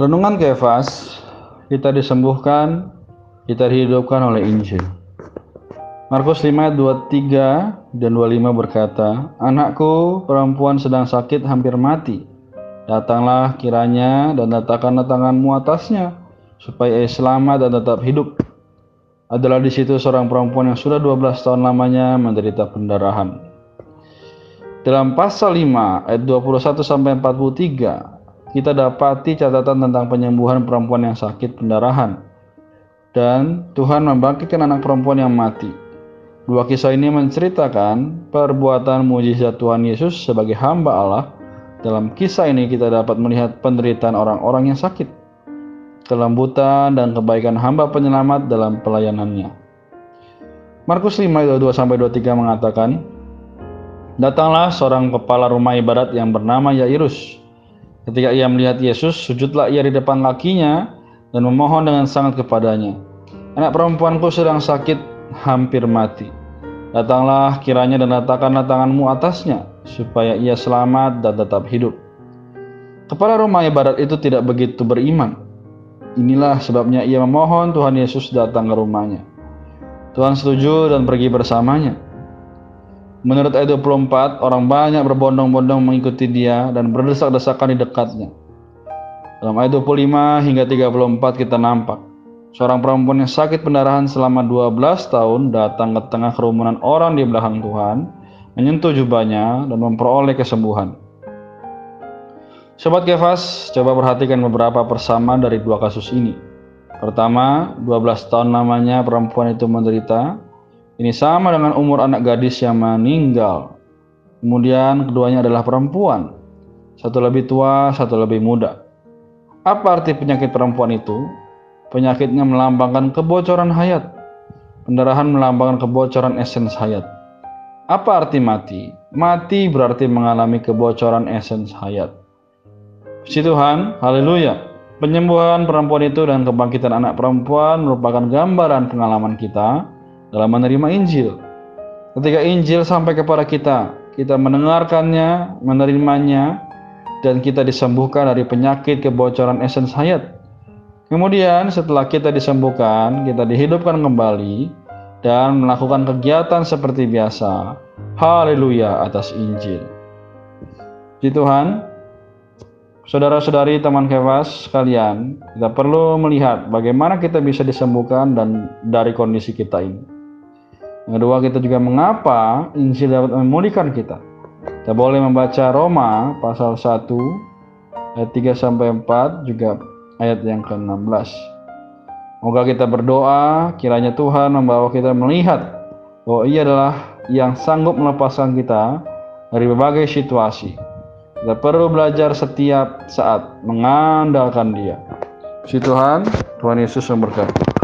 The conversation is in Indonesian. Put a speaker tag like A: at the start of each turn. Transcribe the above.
A: Renungan Kefas, kita disembuhkan, kita dihidupkan oleh Injil. Markus 5 23 dan 25 berkata, Anakku perempuan sedang sakit hampir mati. Datanglah kiranya dan letakkanlah tanganmu atasnya, supaya ia selamat dan tetap hidup. Adalah di situ seorang perempuan yang sudah 12 tahun lamanya menderita pendarahan. Dalam pasal 5 ayat 21 sampai 43 kita dapati catatan tentang penyembuhan perempuan yang sakit pendarahan. Dan Tuhan membangkitkan anak perempuan yang mati. Dua kisah ini menceritakan perbuatan mujizat Tuhan Yesus sebagai hamba Allah. Dalam kisah ini kita dapat melihat penderitaan orang-orang yang sakit, kelembutan dan kebaikan hamba penyelamat dalam pelayanannya. Markus 5 ayat 2 sampai 23 mengatakan, Datanglah seorang kepala rumah ibadat yang bernama Yairus Ketika ia melihat Yesus, sujudlah ia di depan kakinya dan memohon dengan sangat kepadanya. Anak perempuanku sedang sakit, hampir mati. Datanglah kiranya dan letakkanlah tanganmu atasnya, supaya ia selamat dan tetap hidup. Kepala rumah ibadat itu tidak begitu beriman. Inilah sebabnya ia memohon Tuhan Yesus datang ke rumahnya. Tuhan setuju dan pergi bersamanya. Menurut ayat 24, orang banyak berbondong-bondong mengikuti dia dan berdesak-desakan di dekatnya. Dalam ayat 25 hingga 34 kita nampak seorang perempuan yang sakit pendarahan selama 12 tahun datang ke tengah kerumunan orang di belakang Tuhan, menyentuh jubahnya dan memperoleh kesembuhan. Sobat Kefas, coba perhatikan beberapa persamaan dari dua kasus ini. Pertama, 12 tahun lamanya perempuan itu menderita, ini sama dengan umur anak gadis yang meninggal. Kemudian keduanya adalah perempuan. Satu lebih tua, satu lebih muda. Apa arti penyakit perempuan itu? Penyakitnya melambangkan kebocoran hayat. Pendarahan melambangkan kebocoran esens hayat. Apa arti mati? Mati berarti mengalami kebocoran esens hayat. Puji Tuhan, haleluya. Penyembuhan perempuan itu dan kebangkitan anak perempuan merupakan gambaran pengalaman kita dalam menerima Injil. Ketika Injil sampai kepada kita, kita mendengarkannya, menerimanya, dan kita disembuhkan dari penyakit kebocoran esens hayat. Kemudian setelah kita disembuhkan, kita dihidupkan kembali dan melakukan kegiatan seperti biasa. Haleluya atas Injil. Di Tuhan, saudara-saudari teman kewas sekalian, kita perlu melihat bagaimana kita bisa disembuhkan dan dari kondisi kita ini. Yang kedua, kita juga mengapa Injil dapat memulihkan kita. Kita boleh membaca Roma pasal 1 ayat 3 sampai 4 juga ayat yang ke-16. Moga kita berdoa kiranya Tuhan membawa kita melihat bahwa Ia adalah yang sanggup melepaskan kita dari berbagai situasi. Kita perlu belajar setiap saat mengandalkan Dia. Si Tuhan, Tuhan Yesus memberkati.